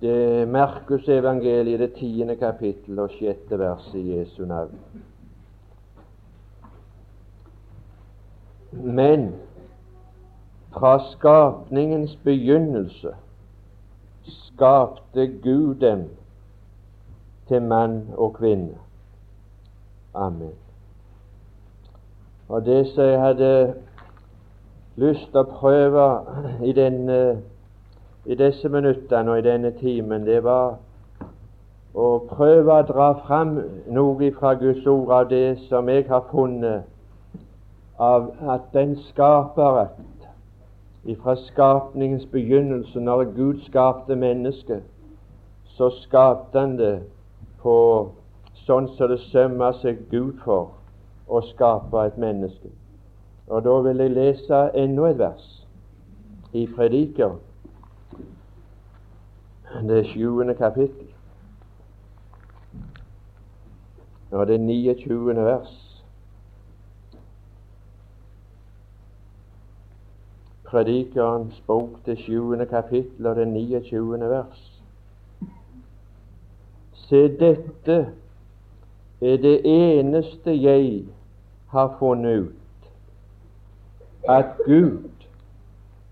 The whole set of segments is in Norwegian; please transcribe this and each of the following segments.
Det er Markus evangeliet, det tiende kapittel og sjette vers i Jesu navn. Men fra skapningens begynnelse skapte Gud dem til mann og kvinne. Amen. Og det som jeg hadde lyst til å prøve i, denne, i disse minuttene og i denne timen, det var å prøve å dra fram noe fra Guds ord av det som jeg har funnet av at den skaperrett fra skapningens begynnelse, når Gud skapte mennesket, så skapte han det på sånn som det sømmer seg Gud for å skape et menneske. Og Da vil jeg lese enda et vers i Prediker, det sjuende kapittel, og det 29. vers. Predikerens bok, det sjuende kapittel og det 29. vers. Se, dette er det eneste jeg har funnet ut, at Gud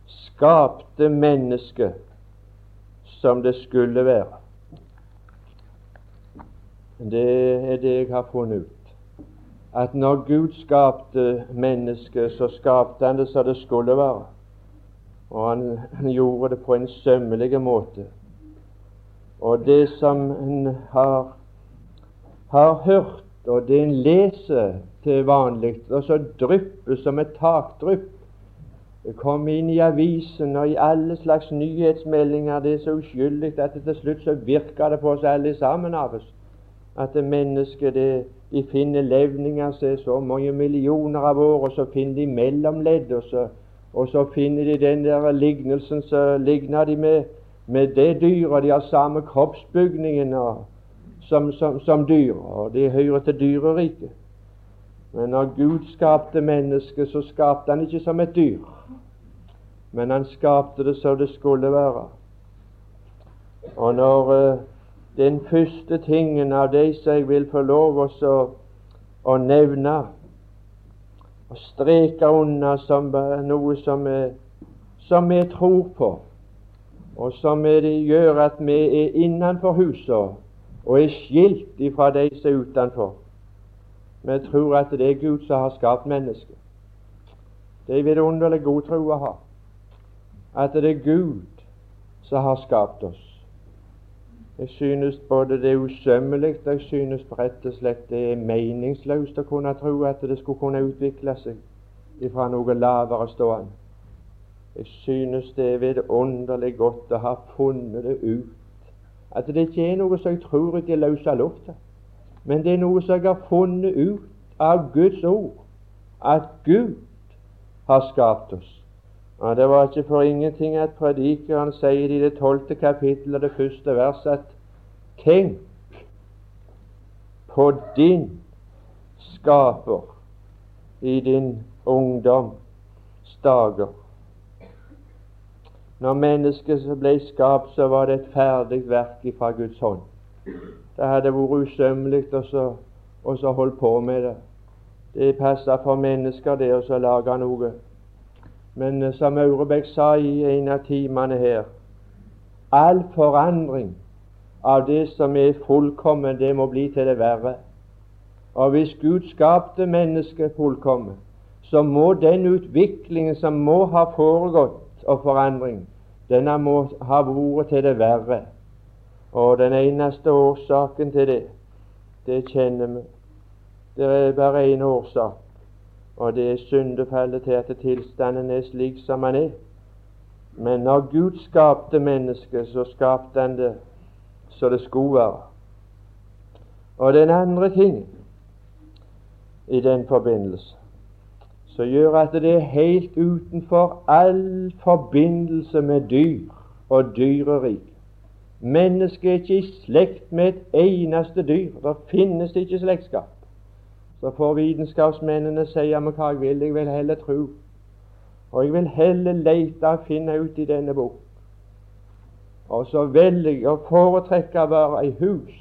skapte mennesket som det skulle være. Det er det jeg har funnet ut. At når Gud skapte mennesket, så skapte han det som det skulle være. Og han, gjorde det på en sømmelig måte. Og det som en har, har hørt, og det en leser til vanlig, og så drypper som et takdrypp, kommer inn i avisen og i alle slags nyhetsmeldinger. Det er så uskyldig at det til slutt så virker det på oss alle sammen av oss. At det mennesket det, de finner levninger er så mange millioner av år, og så finner de mellomledd, og så, og så finner de den der lignelsen, så ligner de med med det dyret. De har samme kroppsbygningen som, som, som dyr, og de hører til dyreriket. Men når Gud skapte mennesket, så skapte han ikke som et dyr, men han skapte det så det skulle være. Og når uh, den første tingen av de som jeg vil få lov å, å nevne og streke unna som noe som, er, som vi tror på, og som gjør at vi er innenfor huset og er skilt ifra de som er utenfor. Vi tror at det er Gud som har skapt mennesket. Det er vidunderlig god tro å ha. At det er Gud som har skapt oss. Jeg synes både det er usømmelig og jeg synes rett og slett det er meningsløst å kunne tro at det skulle kunne utvikle seg ifra noe lavere stående. Jeg synes det er vidunderlig godt å ha funnet det ut. At det ikke er noe som jeg tror ut i løse lufta, men det er noe som jeg har funnet ut av Guds ord. At Gud har skapt oss. Og Det var ikke for ingenting at predikeren sier i det tolvte kapittel og det første verset at tenk på din skaper i din ungdoms dager. Når mennesket ble skapt, så var det et ferdig verk fra Guds hånd. Det hadde vært usømmelig å holde på med det. Det passet for mennesker, det å lage noe. Men eh, som Aurebekk sa i en av timene her All forandring av det som er fullkommen, det må bli til det verre. Og hvis Gud skapte mennesket fullkommen, så må den utviklingen som må ha foregått og forandring, denne må ha vært til det verre. Og den eneste årsaken til det, det kjenner vi. Det er bare én årsak, og det er syndefallet til at tilstanden er slik som han er. Men når Gud skapte mennesket, så skapte han det så det skulle være. Og den andre ting i den forbindelse som gjør at det er helt utenfor all forbindelse med dyr og dyrerik. Mennesket er ikke i slekt med et eneste dyr. Det finnes ikke slektskap. Så får vitenskapsmennene si ja, hva jeg vil. Jeg vil heller tro. Og jeg vil heller lete og finne ut i denne bok Og så velger jeg å foretrekke å være i hus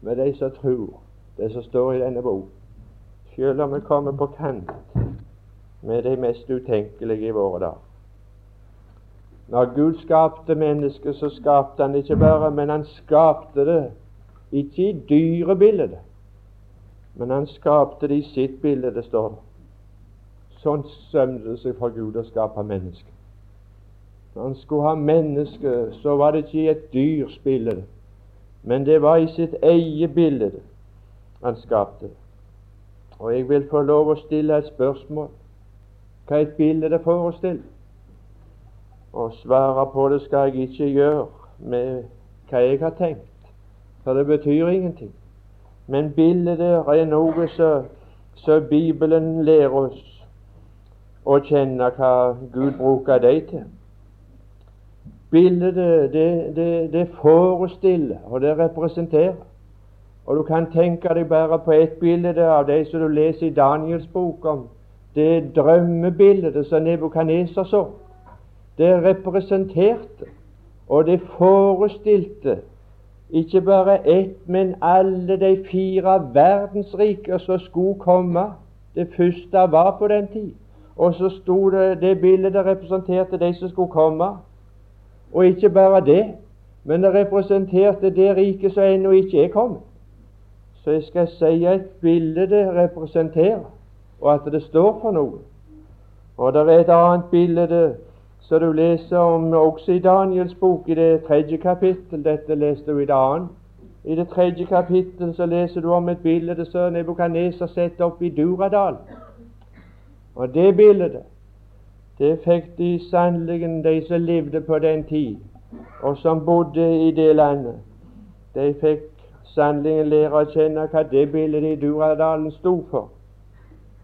med de som tror det som står i denne bok, selv om vi kommer på kant med de mest utenkelige i våre dager. Når Gud skapte mennesket, så skapte han ikke bare, men han skapte det ikke i dyrebildet, men han skapte det i sitt bilde, det står det. Sånn sømte det seg for Gud å skape mennesket. Når han skulle ha mennesket, så var det ikke i et dyrs bilde, men det var i sitt eget bilde han skapte. Og jeg vil få lov å stille et spørsmål. Hva et bilde det forestiller? Og svare på det skal jeg ikke gjøre med hva jeg har tenkt, for det betyr ingenting. Men bildet er noe som Bibelen lærer oss å kjenne hva Gud bruker dem til. Bildet det, det, det forestiller, og det representerer. Og du kan tenke deg bare på ett bilde av det som du leser i Daniels bok om det drømmebildet som Nebukaneser så. Det representerte, og det forestilte, ikke bare ett, men alle de fire verdensriker som skulle komme. Det første var på den tid. Og så sto det det bildet det representerte de som skulle komme. Og ikke bare det, men det representerte det riket som ennå ikke er kommet. Så jeg skal si et bilde det representerer, og at det står for noe. Og det er et annet bilde så du leser om også i Daniels bok, i det tredje kapittel. Dette leste du i det. I det tredje kapittel så leser du om et bilde som Nebukadneser setter opp i Duradal. Og det bildet, det fikk de sannelig, de som levde på den tid, og som bodde i det landet. De fikk sannelig lære å kjenne hva det bildet i Duradalen sto for.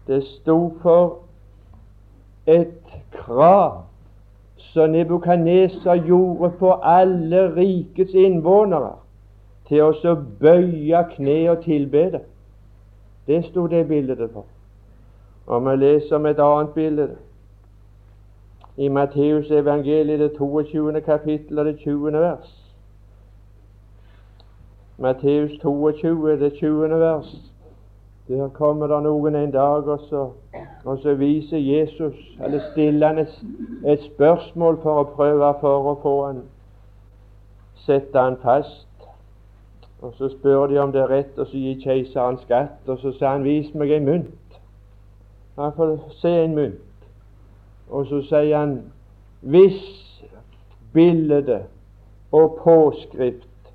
Det sto for et krav som Nebukadneser gjorde på alle rikets innvånere til å bøye kne og tilbe det. Det sto det bildet for. Og vi leser om et annet bilde i Matteus evangeliet, det 22. kapittel og det 20. vers. Matteus 22, det 20. vers. Der kommer det noen en dag, og så, og så viser Jesus, eller stiller han et, et, spørsmål for å prøve for å få han sette han fast. Og Så spør de om det er rett og så gir keiseren skatt, og så sier han 'vis meg en mynt'. Han får se en mynt. Og så sier han 'hvis bildet og påskrift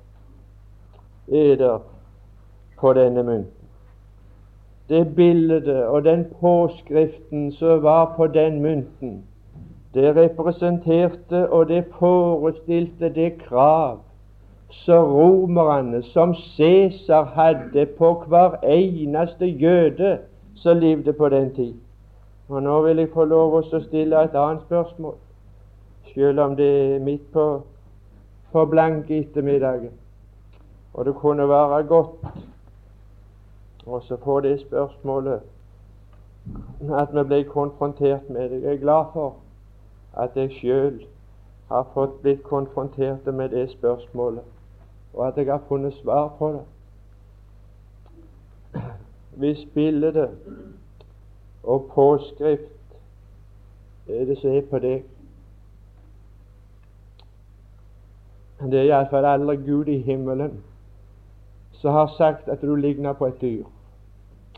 er der på denne mynten' det bildet og den påskriften som var på den mynten, det representerte og det forestilte det krav som romerne, som Cæsar hadde på hver eneste jøde som levde på den tid. Og Nå vil jeg få lov å stille et annet spørsmål, selv om det er midt på, på blanke ettermiddagen. Og det kunne være godt og så få det spørsmålet at vi ble konfrontert med det. Jeg er glad for at jeg sjøl har fått blitt konfrontert med det spørsmålet, og at jeg har funnet svar på det. Hvis bildet og påskrift er det som er på deg Det er iallfall aldri Gud i himmelen som har sagt at du ligner på et dyr.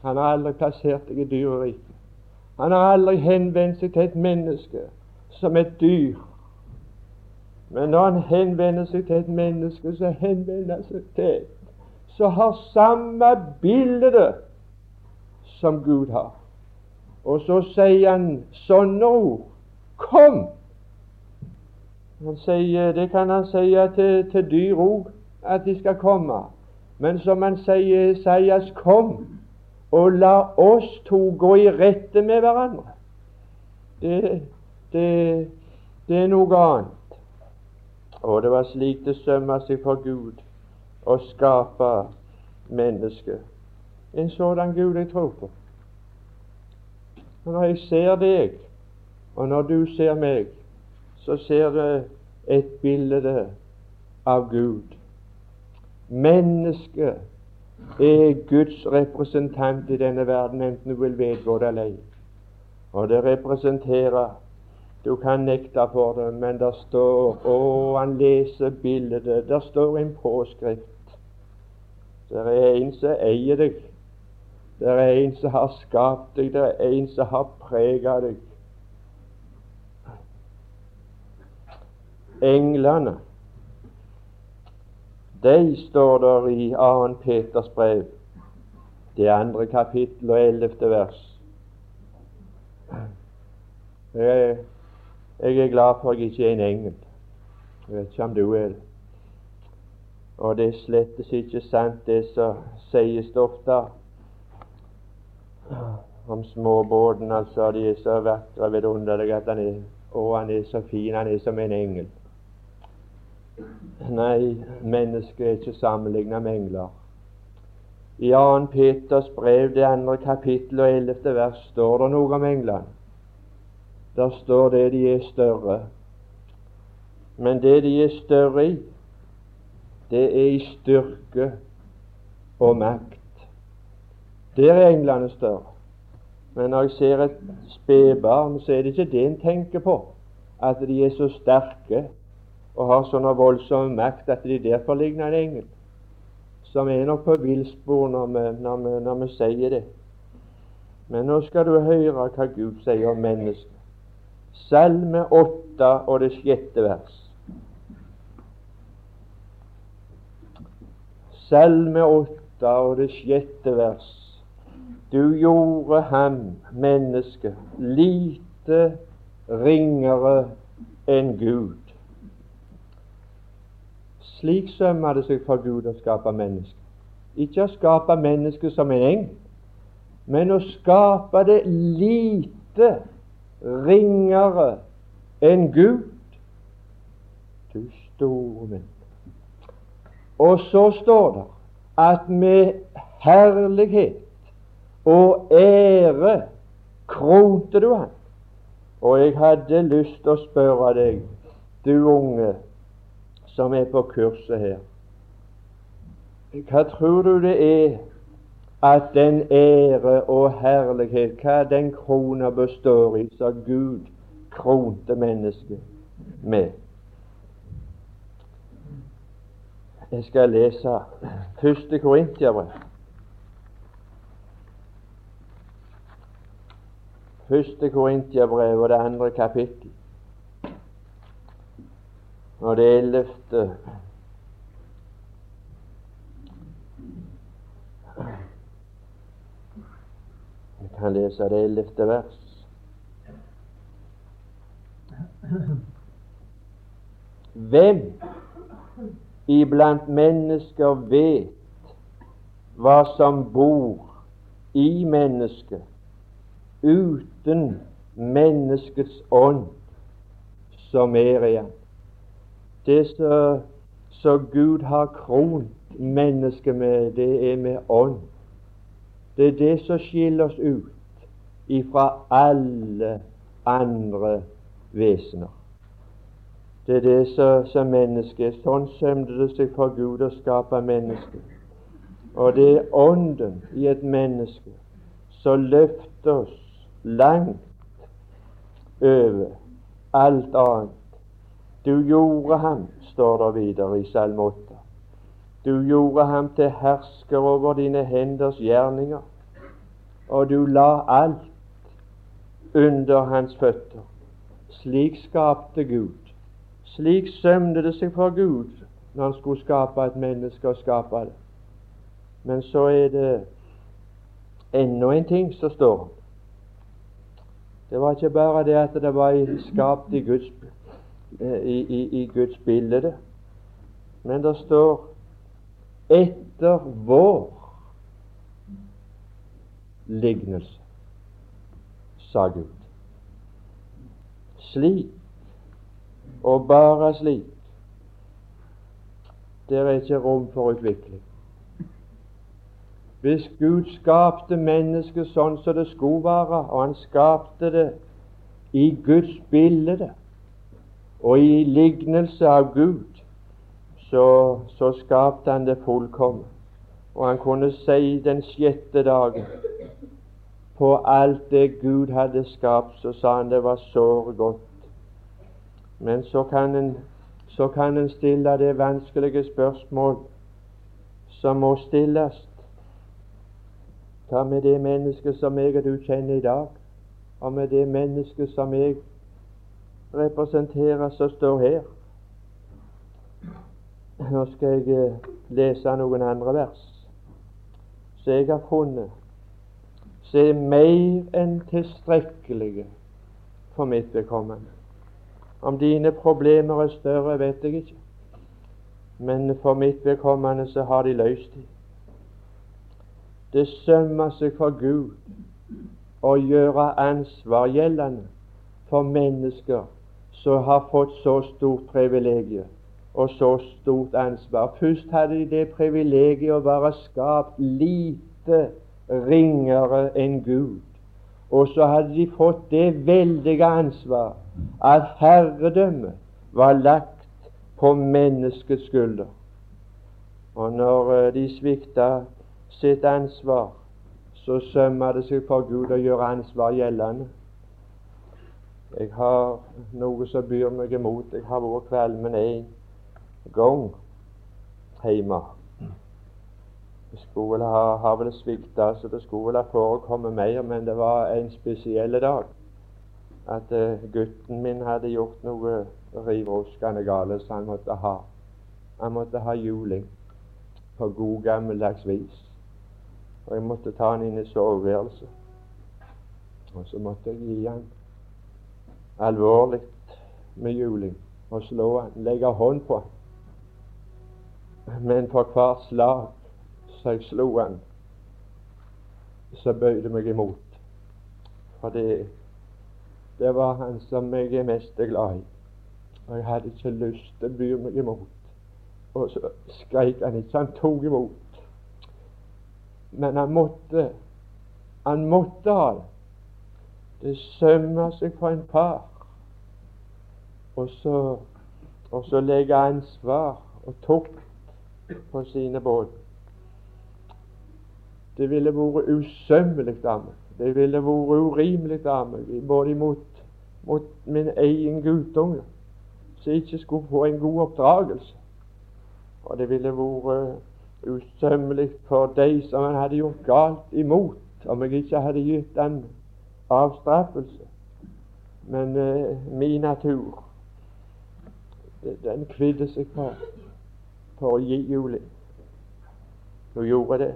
Han har aldri plassert deg i dyreriket. Han har aldri henvendt seg til et menneske som et dyr. Men når han henvender seg til et menneske, så henvender han seg til et som har samme bilde som Gud har. Og så sier han sånne ord. Kom! Han sier, det kan han si til, til dyr òg, at de skal komme. Men som han sier, sies kom og la oss to gå i rette med hverandre. Det, det, det er noe annet. Og det var slik det sømma seg for Gud å skape mennesket. En sådan Gud jeg tror på. Og når jeg ser deg, og når du ser meg, så ser du et bilde av Gud. Mennesket er Guds representant i denne verden, enten du vil vedgå det eller ei. Og det representerer Du kan nekte for det, men det står Å, han leser bildet. Der står en påskrift. Det er en som eier deg. Det er en som har skapt deg. Det er en som har preget deg. Englene de står der i 2. Peters brev, det andre kapittel og ellevte vers. Jeg, jeg, er glad for at jeg ikke er en engel. Jeg vet ikke om du er. Og det er slettes ikke sant, det som sies ofte om småbåten. Altså, de er så vakre, vidunderlige at han er, og han er så fin, han er som en engel. Nei, mennesket er ikke sammenlignet med engler. I 2. Peters brev, det andre kapittel og ellevte vers, står det noe om englene. Der står det de er større. Men det de er større i, det er i styrke og makt. Der er englene større. Men når jeg ser et spedbarn, så er det ikke det en tenker på, at de er så sterke og har sånn voldsom makt at de derfor ligner en engel. Som er nok på villspor når, når, når, vi sier det. Men nå skal du høre hva Gud sier om mennesket. Salme 8 og det sjette vers. Salme 8 og det sjette vers. Du gjorde ham, mennesket, lite ringere enn Gud. Slik sømmer det seg for Gud å skape mennesket. Ikke å skape mennesket som en eng, men å skape det lite ringere enn Gud. Du store min. Og så står det at med herlighet og ære kronte du han. Og jeg hadde lyst til å spørre deg, du unge som er på kurset her. Hva tror du det er at den ære og herlighet, hva den krona består i, som Gud kronte mennesket med? Jeg skal lese første Korintiabrev. Første Korintiabrev og det andre kapittel og det ellevte Vi kan lese det ellevte vers. Hvem iblant mennesker vet hva som bor i mennesket uten menneskets ånd som er igjen? Det som Gud har kront mennesket med, det er med ånd. Det er det som skiller oss ut ifra alle andre vesener. Det er det som, som mennesket Sånn sømte det seg for Gud å skape mennesket. Og det er ånden i et menneske som løfter oss langt over alt annet du gjorde ham, står det videre i Salme 8. Du gjorde ham til hersker over dine henders gjerninger, og du la alt under hans føtter. Slik skapte Gud. Slik sømte det seg for Gud når han skulle skape et menneske og skape det. Men så er det enda en ting som står. Det var ikke bare det at det var skapt i Guds Eh, i, i, i Guds bilde. Men det står 'etter vår lignelse', sa Gud. Slik, og bare slik. Det er ikke rom for utvikling. Hvis Gud skapte mennesket sånn som det skulle være, og han skapte det i Guds bilde, og i lignelse av Gud, så, så skapte han det fullkomment. Og han kunne si den sjette dagen på alt det Gud hadde skapt, så sa han det var såre godt. Men så kan en, så kan en stille det vanskelige spørsmål som må stilles. Hva med det mennesket som jeg og du kjenner i dag, og med det mennesket som jeg representerer, og står her? Nå skal jeg eh, lese noen andre vers som jeg har funnet som er mer enn tilstrekkelige for mitt vedkommende. Om dine problemer er større, vet jeg ikke, men for mitt vedkommende så har de løst dem. Det sømmer seg for Gud å gjøre ansvar gjeldende for mennesker som har fått så stort privilegium og så stort ansvar. Først hadde de det privilegiet å være skapt lite ringere enn Gud. Og så hadde de fått det veldige ansvar at herredømmet var lagt på menneskets skulder. Og når eh, de svikta sitt ansvar, så sømmer det seg for Gud å gjøre ansvar gjeldende. Jeg har noe som byr meg imot. Jeg har vært kvalmen én gang hjemme. Det skulle ha, ha vel svikta, så det skulle vel ha forekommet mer, men det var en spesiell dag. At uh, gutten min hadde gjort noe rivroskende gale, så han måtte ha Han måtte ha juling på god gammeldags vis. Og jeg måtte ta han inn i soveværelset. Og så måtte jeg gi han alvorlig med juling og slå han, legge hånd på han men for hvert slag så jeg slo han, så bøyde meg imot. For det, det var han som jeg er mest glad i. Og jeg hadde ikke lyst til å by meg imot. Og så skreik han ikke. Han tok imot. Men han måtte. Han måtte ha det. Det sømmer seg for en far. Og så, og så legge ansvar og tukt på sine båt. Det ville vært usømmelig av meg. Det ville vært urimelig av meg, både mot, mot min egen guttunge, som ikke skulle få en god oppdragelse. Og det ville vært usømmelig for de som han hadde gjort galt imot, om jeg ikke hadde gitt den avstraffelse. Men eh, min natur, den kvidde seg for for å gi juling. Hun gjorde det.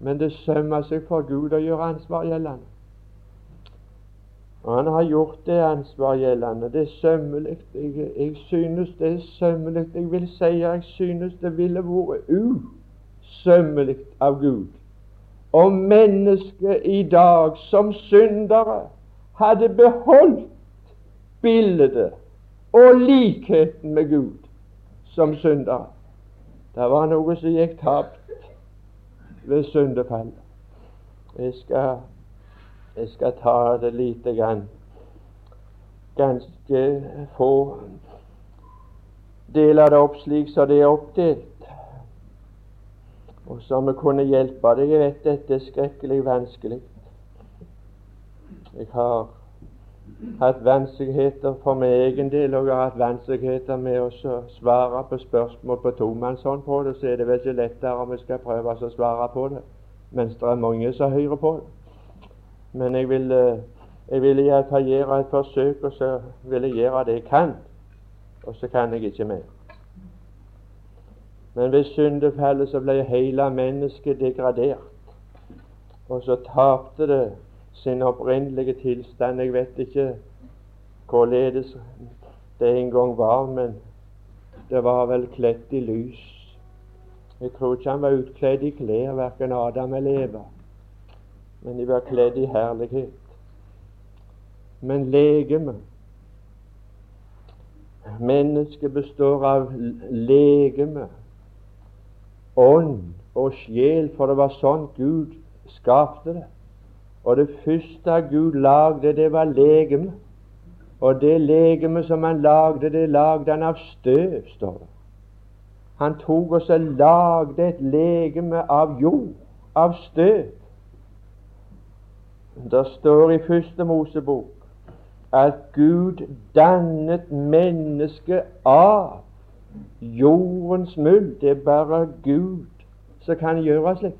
Men det sømmer seg for Gud å gjøre ansvar gjeldende. Og han har gjort det ansvar gjeldende. Det er sømmelig. Jeg, jeg, synes det er sømmelig. Jeg vil si jeg synes det ville vært usømmelig av Gud om mennesket i dag som syndere hadde beholdt bildet og likheten med Gud som syndere. Det var noe som gikk tapt ved syndefallet. Jeg skal, jeg skal ta det lite grann. Ganske få deler det opp slik som det er oppdelt. Og så vi kunne hjelpe deg. Jeg vet dette er skrekkelig vanskelig. Jeg har hatt vanskeligheter for min egen del, og jeg har hatt vanskeligheter med å svare på spørsmål på tomannshånd på det, så er det vel ikke lettere om vi skal prøve å svare på det, mens det er mange som hører på det. Men jeg vil, eh, jeg vil gjøre et forsøk, og så vil jeg gjøre det jeg kan. Og så kan jeg ikke mer. Men ved syndefallet så ble hele mennesket degradert. Og så tapte det sin opprinnelige tilstand. Jeg vet ikke hvorledes det en gang var, men det var vel kledd i lys. Jeg tror ikke han var utkledd i klær, verken Adam eller Eva, men de var kledd i herlighet. Men legeme Mennesket består av legeme, ånd og sjel, for det var sånn Gud skapte det. Og det første Gud lagde, det var legeme. Og det legeme som han lagde, det lagde han av støv, står det. Han tok og så lagde et legeme av jord, av støv. Det står i Første Mosebok at Gud dannet mennesket av jordens muld. Det er bare Gud som kan gjøre slikt.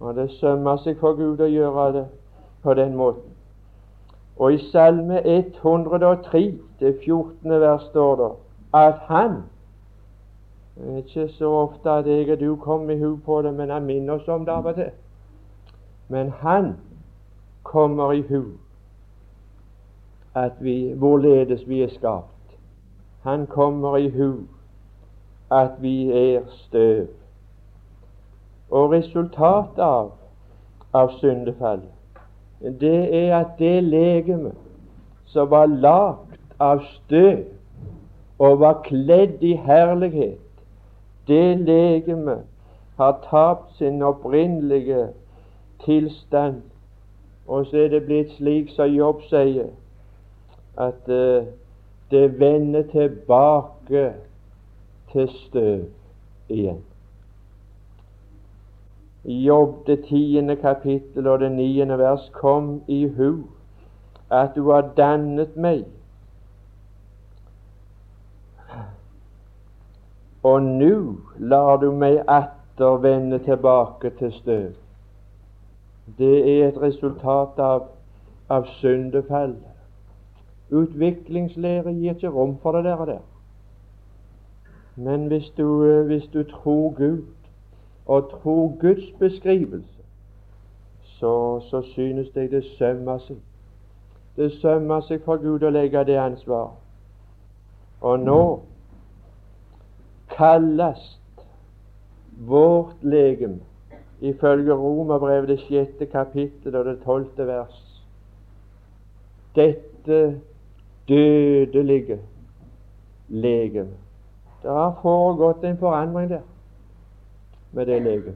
Og det sømmer seg for Gud å gjøre det på den måten. Og i Salme 103, det 14. vers, står det at han ikke så ofte at jeg og du kommer i hu på det, men han minner oss om det av og til. Men han kommer i hu at vi, hvorledes vi er skapt. Han kommer i hu at vi er støv. Og resultatet av, av syndefallet, det er at det legeme som var lagt av støv og var kledd i herlighet, det legeme har tapt sin opprinnelige tilstand. Og så er det blitt slik som Jobb sier, at uh, det vender tilbake til støv igjen. Jobb det tiende kapittel og det niende vers kom i hu at du har dannet meg. Og nå lar du meg atter vende tilbake til støv. Det er et resultat av, av syndefallet. Utviklingslære gir ikke rom for det der. der. Men hvis du, hvis du tror Gud og tror Guds beskrivelse, så, så synes jeg det sømmer seg. Det sømmer seg for Gud å legge det ansvaret. Og nå kalles vårt legem ifølge Romerbrevet det sjette kapittel og det tolvte vers dette dødelige legem. Det har foregått en forandring der med det legemet.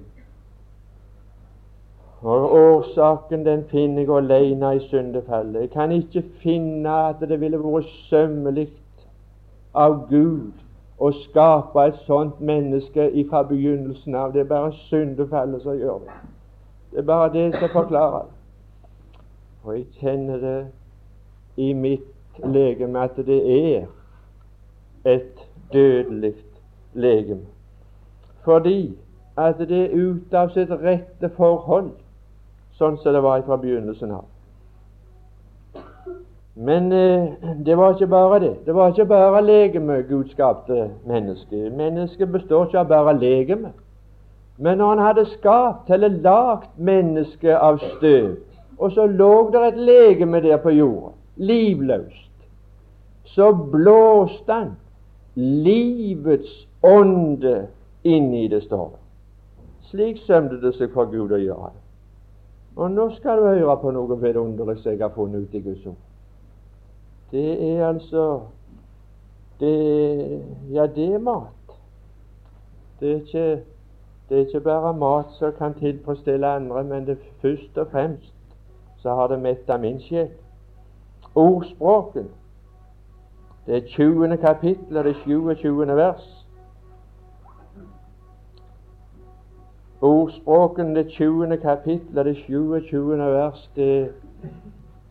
Og Årsaken den finner jeg alene i syndefallet. Jeg kan ikke finne at det ville vært sømmelig av Gud å skape et sånt menneske fra begynnelsen av. Det er bare syndefallet som gjør det. Det er bare det som forklarer det. Og jeg kjenner det i mitt legeme at det er et dødelig legeme. Fordi at det er ut av sitt rette forhold, sånn som det var fra begynnelsen av. Men eh, det var ikke bare det. Det var ikke bare legeme Gud skapte mennesket. Mennesket består ikke av bare legeme. Men når han hadde skapt eller lagd mennesket av støv, og så lå det et legeme der på jorda, livløst, så blåste han livets ånde inn i det, står. Slik sømte det seg for Gud å gjøre det. Og nå skal du høre på noe vidunderlig som jeg har funnet ut i Guds ord. Det er altså det, Ja, det er mat. Det er, ikke, det er ikke bare mat som kan tilfredsstille andre, men det først og fremst så har det metta min sjel. Ordspråken. Det er 20. kapittel og det 27. vers. Ordspråken, det 20. kapittel og det 27. vers, det,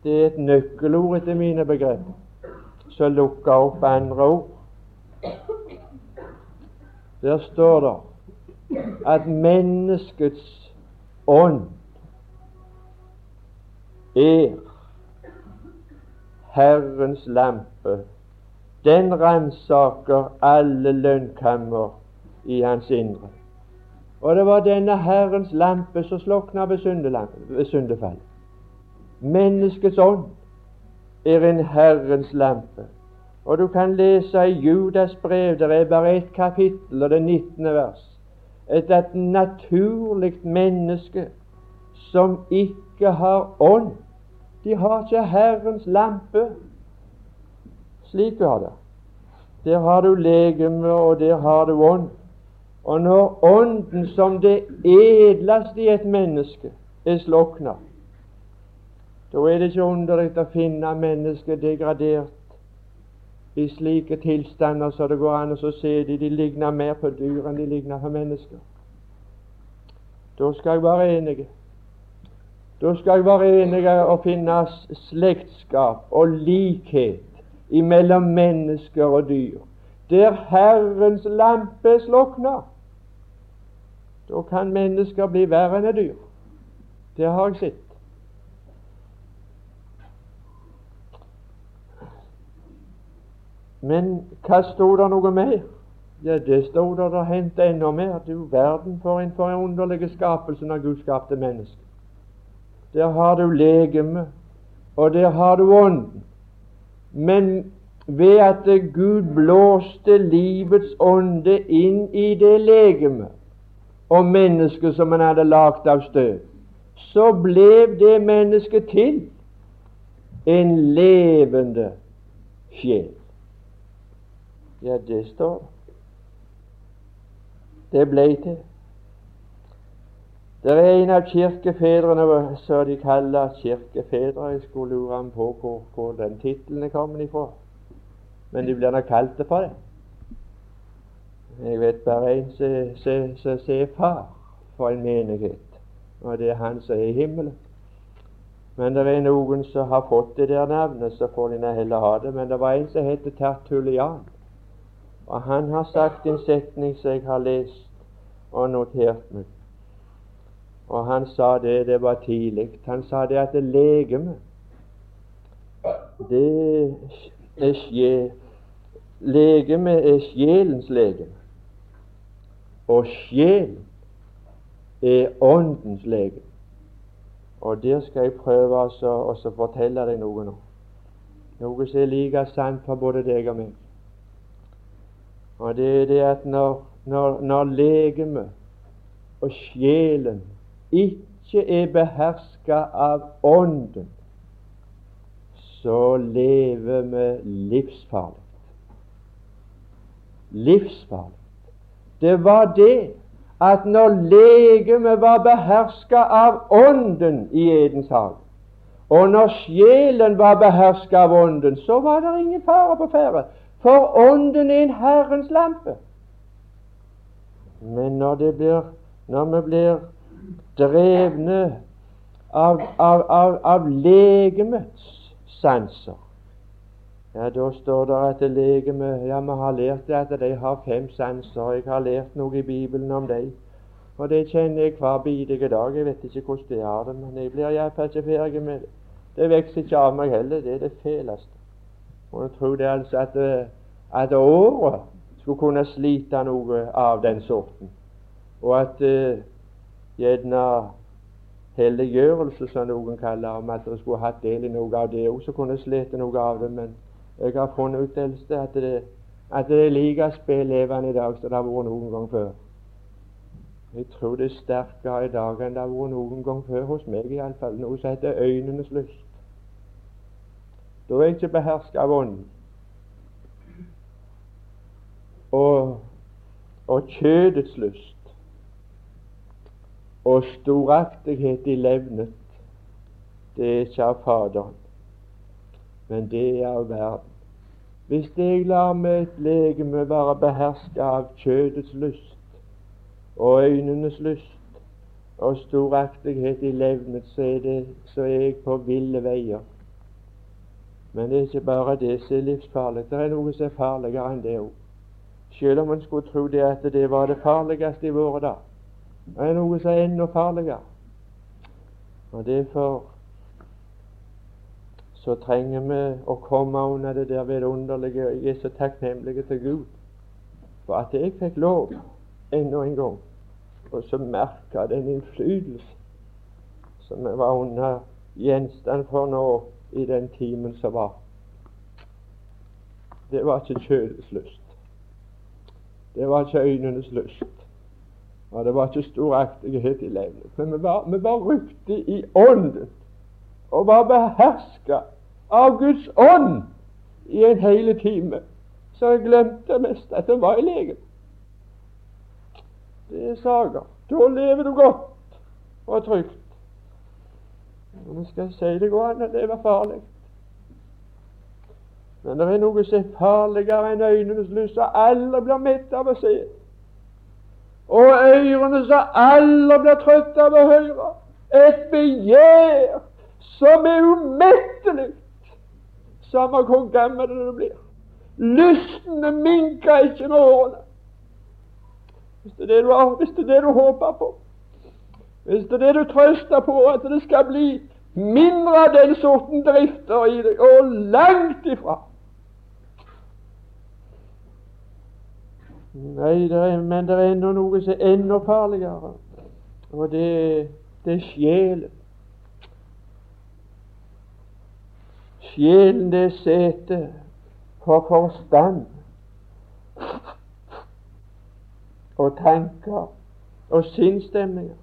det er et nøkkelord etter mine begreper, som lukker opp andre ord. Der står det at menneskets ånd er Herrens lampe. Den ransaker alle lønnkammer i hans indre. Og det var denne Herrens lampe som slokna ved, ved syndefall. Menneskets ånd er en Herrens lampe. Og du kan lese i Judas brev, det er bare ett kapittel, og det 19. vers, et, et naturlig menneske som ikke har ånd. De har ikke Herrens lampe. Slik du har det. Der har du legeme, og der har du ånd. Og når Ånden som det edleste i et menneske er slukna, da er det ikke underlig å finne mennesket degradert i slike tilstander så det går an å se de, de ligner mer på dyr enn de ligner på mennesker. Da skal jeg være enig. Da skal jeg være enig og finne slektskap og likhet imellom mennesker og dyr. Der Herrens lampe slukner, da kan mennesker bli verre enn dyr. Det har jeg sett. Men hva sto det noe mer? Ja, det sto der det hendte enda mer. Du verden for en forunderlig skapelse når Gud skapte mennesket. Der har du legeme, og der har du ånden. Men ved at Gud blåste livets ånde inn i det legeme og mennesket som han hadde lagd av støv, så ble det mennesket til en levende sjel. Ja, det står det. ble til. Det er en av kirkefedrene som de kaller kirkefedre. Jeg skulle lure på hvor, hvor den tittelen er kommet ifra. Men de blir nok kalt det for det. Jeg vet bare en som er far for en menighet, og det er han som er i himmelen. Men det er noen som har fått det der navnet, så får de heller ha det. Men det var en som heter Tertulian. Og han har sagt en setning som jeg har lest og notert meg. Og han sa det, det var tidlig. Han sa det at det legeme det er sjel. Legeme er sjelens legeme. Og sjel er åndens legeme. Og der skal jeg prøve å fortelle deg noe nå. Noe som er like sant for både deg og meg. Og det er det at når, når, når legemet og sjelen ikke er beherska av Ånden, så lever vi livsfarlig. Livsfarlig. Det var det at når legemet var beherska av Ånden i Edens hage, og når sjelen var beherska av Ånden, så var det ingen fare på ferde. For Ånden er en Herrens lampe. Men når, blir, når vi blir drevne av, av, av, av legemets sanser, ja, da står det at legemet Ja, vi har lært det at de har fem sanser. Jeg har lært noe i Bibelen om dem. Og det kjenner jeg hver bidige dag. Jeg vet ikke hvordan de har det, men jeg blir iallfall ikke ferdig med det. Det vokser ikke av meg heller. Det er det feleste. Og jeg tror det altså at, eh, at året skulle kunne slite noe av den sorten. Og at uh, gjerne helliggjørelse, som noen kaller om at dere skulle hatt del i noe av det òg, så kunne slite noe av det. Men jeg har funnet ut at det, at det er like spillevende i dag som det har vært noen gang før. Jeg tror det er sterkere i dag enn det har vært noen gang før hos meg, iallfall. Noe som heter øynenes lyst. Da er jeg ikke beherska av ånden. Og, og kjødets lyst og storaktighet i levnet, det er ikke av Faderen, men det er av verden. Hvis jeg lar mitt legeme være beherska av kjødets lyst og øynenes lyst og storaktighet i levnet, så er, det, så er jeg på ville veier. Men det er ikke bare det som er livsfarlig. Det er noe som er farligere enn det òg. Selv om en skulle tro det at det var det farligste i våre dager. Er noe som er enda farligere. Og derfor så trenger vi å komme under det der vidunderlige. Jeg er så takknemlig til Gud for at jeg fikk lov enda en gang og så merke den innflytelse som jeg var under gjenstand for nå i den timen som var. Det var ikke kjødets lyst. Det var ikke øynenes lyst. Og det var ikke stor aktighet i levnet. Men vi var, vi var rykte i ånden og var beherska av Guds ånd i en hele time. Så jeg glemte mest at jeg var i legen. Det er saker. Da lever du godt og trygt. Men skal si det går an å leve farlig. Men det er noe som er farligere enn øynenes lyst, som alle blir mett av å se. Og ørene som alle blir trøtte av å høre. Et begjær som er umettelig, samme hvor gammel det blir. Lystene minker ikke med årene. Hvis det er det du, hvis det er det du håper på, hvis det er det du trøster på, at det skal bli mindre av den sorten drifter i deg, og langt ifra Nei, det er, men det er ennå noe som er enda farligere, og det, det er sjelen. Sjelen, det er setet for forstand og tanker og sinnsstemninger.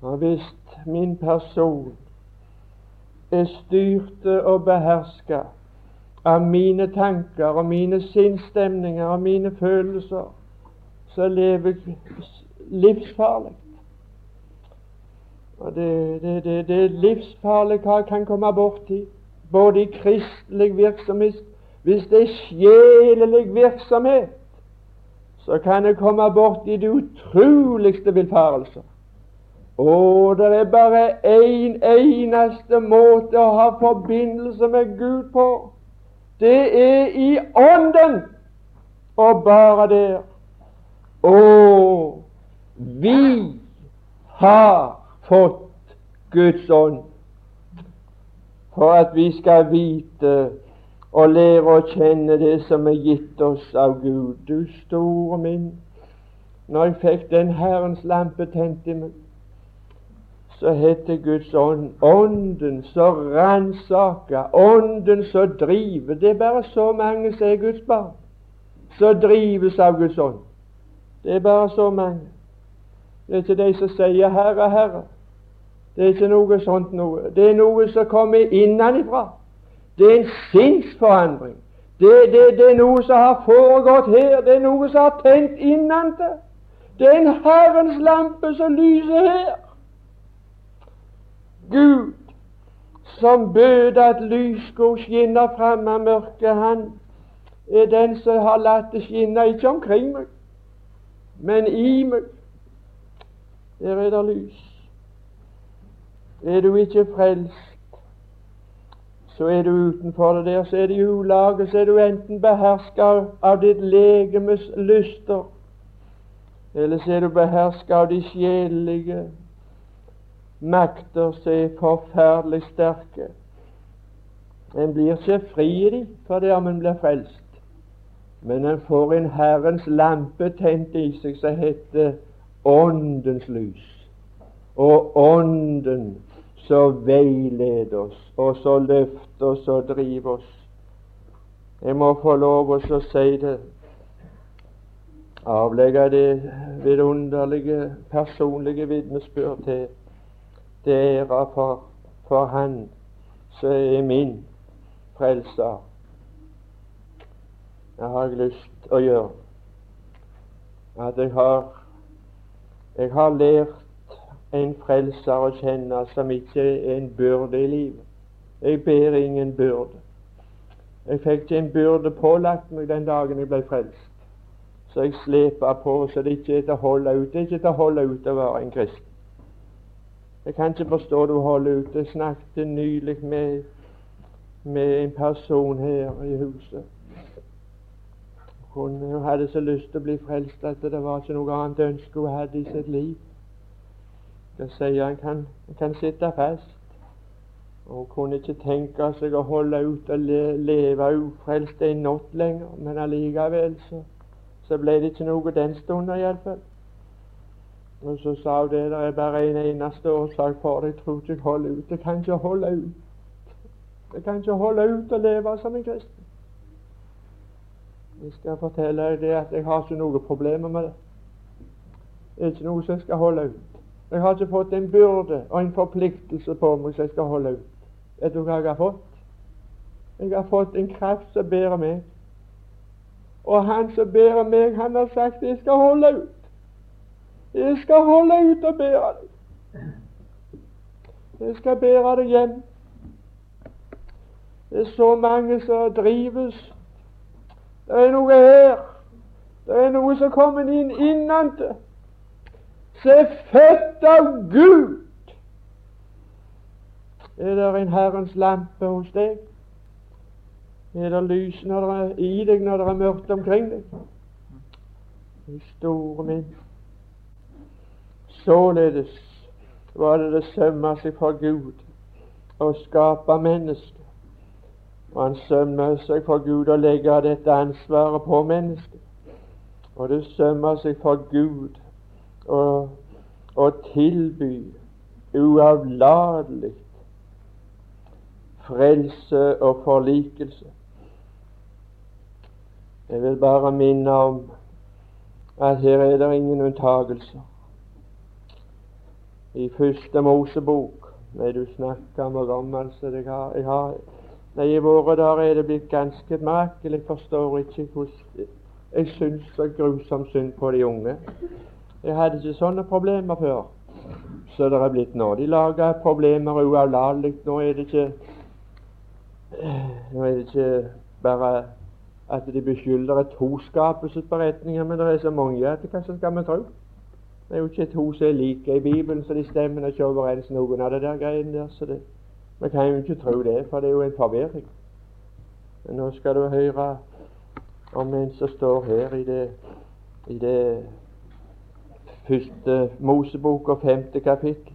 Og hvis min person er styrte og beherska av mine tanker og mine sinnsstemninger og mine følelser, så lever jeg livsfarlig. Og det, det, det, det livsfarlig hva jeg kan komme borti, både i kristelig virksomhet Hvis det er sjelelig virksomhet, så kan jeg komme borti de utroligste villfarelser. Og det er bare én en eneste måte å ha forbindelse med Gud på, det er i Ånden, og bare der. Og vi har fått Guds ånd for at vi skal vite og lære å kjenne det som er gitt oss av Gud. Du store min, når jeg fikk den Herrens lampe tent i meg, så heter Guds ånd Ånden som ransaker, Ånden som driver. Det er bare så mange som er Guds barn, som drives av Guds ånd. Det er bare så mange. Det er ikke de som sier 'Herre, Herre'. Det er ikke noe sånt noe. Det er noe som kommer innenfra. Det er en sinnsforandring. Det, det, det, er noe som har foregått her. Det er noe som har tent innentil. Det er en Herrens lampe som lyser her. Gud som bød at lys skulle skinne fram av mørket, han er den som har latt det skinne, ikke omkring meg, men i meg. Der er det lys. Er du ikke frelst, så er du utenfor det der. Så er det i ulaget, så er du enten beherska av ditt legemes lyster, eller så er du beherska av de sjelelige makter som er forferdelig sterke. En blir ikke fri i dem fordi om en blir frelst, men en får en Herrens lampe tent i seg som heter Åndens lys. Og Ånden som veileder oss, og så løfter oss og driver oss. Jeg må få lov å si det, avlegge det vidunderlige personlige vitnesbyrd til det ære for, for Han som er min frelser. Det har jeg lyst å gjøre. At jeg har, jeg har lært en frelser å kjenne som ikke er en byrde i livet. Jeg ber ingen byrde. Jeg fikk ikke en byrde pålagt meg den dagen jeg ble frelst. Så jeg slepa på så det ikke er til å holde ut. Det er ikke til å holde ut å være en kristen. Jeg kan ikke forstå du holder ut. Jeg snakket nylig med, med en person her i huset. Hun hadde så lyst til å bli frelst at det var ikke noe annet ønske hun hadde i sitt liv. Jeg sier han kan, han kan sitte fast. Hun kunne ikke tenke seg å holde ut og le, leve ufrelst en natt lenger, men allikevel så, så ble det ikke noe den stunden iallfall. Og så sa hun det, det er bare en eneste årsak for det. Jeg tror ikke jeg holder ut. Jeg kan ikke holde ut. Jeg kan ikke holde ut og leve som en kristen. Jeg skal fortelle deg det at jeg har ikke noen problemer med det. Det er ikke noe som jeg skal holde ut. Jeg har ikke fått en byrde og en forpliktelse på meg som jeg skal holde ut. Vet du hva jeg har fått? Jeg har fått en kraft som bærer meg. Og han som bærer meg, han har sagt jeg skal holde ut. Jeg skal holde ut og bære deg. Jeg skal bære deg hjem. Det er så mange som drives. Det er noe her. Det er noe som kommer inn innentil. Som er født av Gud. Er det en Herrens lampe hos deg? Er det lys når det er i deg når det er mørkt omkring deg? I store min. Således var det det sømmer seg for Gud å skape mennesket. Og han sømmer seg for Gud å legge dette ansvaret på mennesket. Og det sømmer seg for Gud å, tilby uavlatelig frelse og forlikelse. Jeg vil bare minne om at her er det ingen unntagelser. I første Mosebok Nei, du snakker om hvor gammel jeg har, jeg har Nei, I våre dager er det blitt ganske merkelig. Jeg forstår ikke hvordan Jeg syns så grusomt synd på de unge. Jeg hadde ikke sånne problemer før så det er blitt nå. De lager problemer uavlatelig. Nå er det ikke Nå er det ikke bare at de beskylder et toskapelsesberetninger, men det er så mange at hva skal vi tro? Det er jo ikke to som er like i Bibelen, så de stemmer ikke overens noen av det der greiene der. så det, Vi kan jo ikke tro det, for det er jo en forvirring. Men nå skal du høre om en som står her i det, i det første Mosebok og femte kapittel.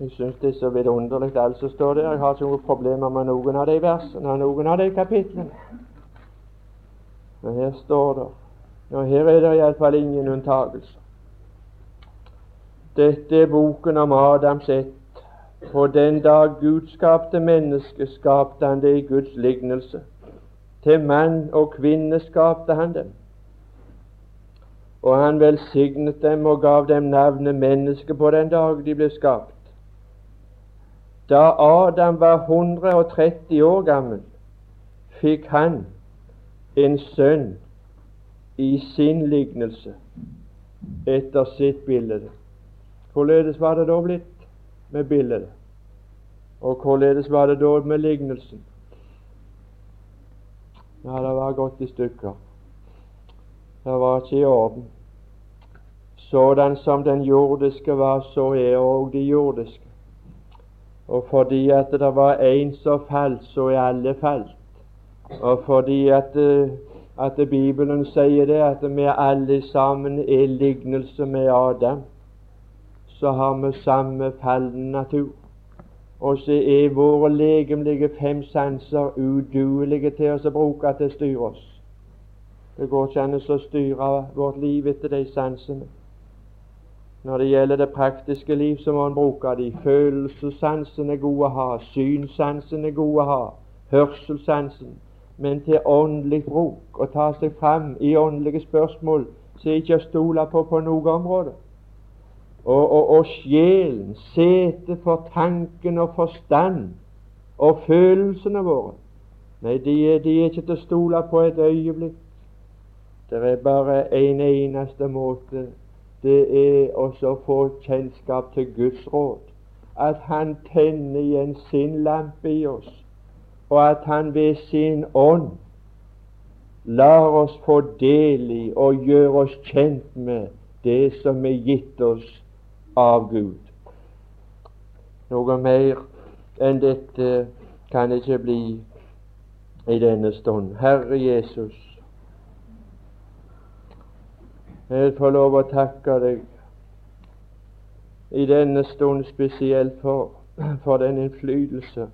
Jeg syns det er så vidunderlig alt som står der. Jeg har ikke noen problemer med noen av de versene og noen av de kapitlene. Men her står det Og her er det iallfall ingen unntagelser. Dette er boken om Adams ett. På den dag Gud skapte mennesket, skapte han det i Guds lignelse. Til mann og kvinne skapte han dem. Og han velsignet dem og gav dem navnet menneske på den dag de ble skapt. Da Adam var 130 år gammel, fikk han en sønn i sin lignelse etter sitt bilde. Hvorledes var det da blitt med bildet? Og hvorledes var det da med lignelsen? Ja, det var gått i stykker. Det var ikke i orden. Sådan som den jordiske var, så er òg de jordiske. Og fordi at det var én som falt, så er alle falt. Og fordi at, eh, at Bibelen sier det, at vi alle sammen er lignelse med Adam, så har vi samme fallende natur. Og så er våre legemlige fem sanser uduelige til oss å bruke til å styre oss. Det går ikke an å styre vårt liv etter de sansene. Når det gjelder det praktiske liv, så må en bruke de. Følelsessansen er gode å ha, synssansen er gode å ha, hørselssansen. Men til åndelig bruk, å ta seg fram i åndelige spørsmål, så er ikke å stole på på noe område. Og, og, og sjelen, sete for tanken og forstand og følelsene våre Nei, de de er ikke til å stole på et øyeblikk. Det er bare en eneste måte det er også å få kjennskap til Guds råd. At Han tenner igjen sin lampe i oss, og at Han ved sin ånd lar oss få del i og gjøre oss kjent med det som er gitt oss av Gud. Noe mer enn dette kan ikke bli i denne stund. Herre Jesus, jeg får lov å takke deg i denne stund spesielt for, for den innflytelse,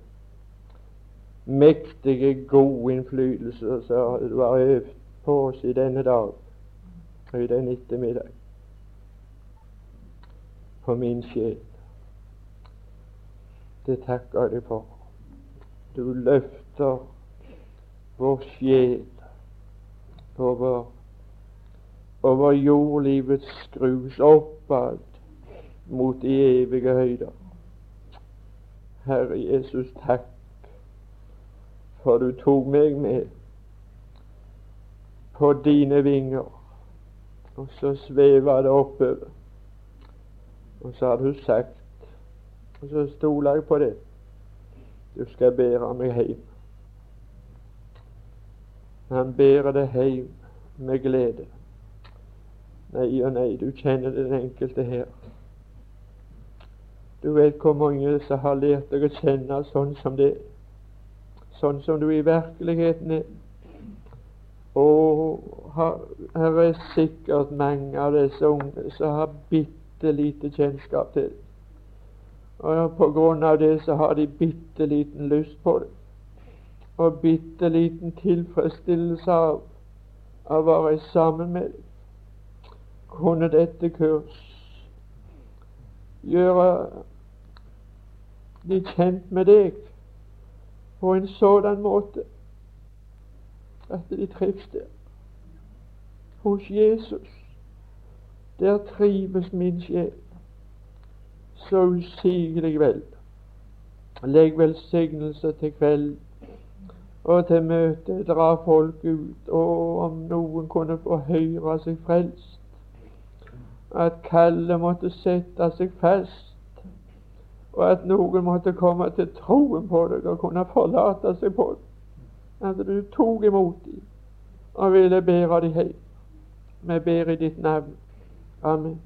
mektige, god innflytelse som du har øvd på oss i denne dag og i den ettermiddag. For min sjel. Det takker jeg for. Du løfter vår sjel over over jordlivet skrus oppad mot de evige høyder. Herre Jesus, takk for du tok meg med på dine vinger, og så sveva det oppover. Og så har du sagt, og så stoler jeg på det, Du skal bære meg hjem. Han bærer det hjem med glede. Nei og nei, du kjenner den enkelte her. Du vet hvor mange som har lært deg å kjenne sånn som det, sånn som du i virkeligheten er. Og her er sikkert mange av disse unge som har bitte lite kjennskap til. Og på grunn av det så har de bitte liten lyst på det og bitte liten tilfredsstillelse av å være sammen med dem. Kunne dette kurs gjøre de kjent med deg på en sådan måte at de trives der. Hos Jesus, der trives min sjel så usigelig vel. Legg velsignelse til kvelden og til møtet dra folk ut, og om noen kunne få høre seg frelst, at kallet måtte sette seg fast, og at noen måtte komme til troen på deg og kunne forlate seg på deg. at du tok imot dem og ville bære dem hjem. Vi ber i ditt navn. Amen.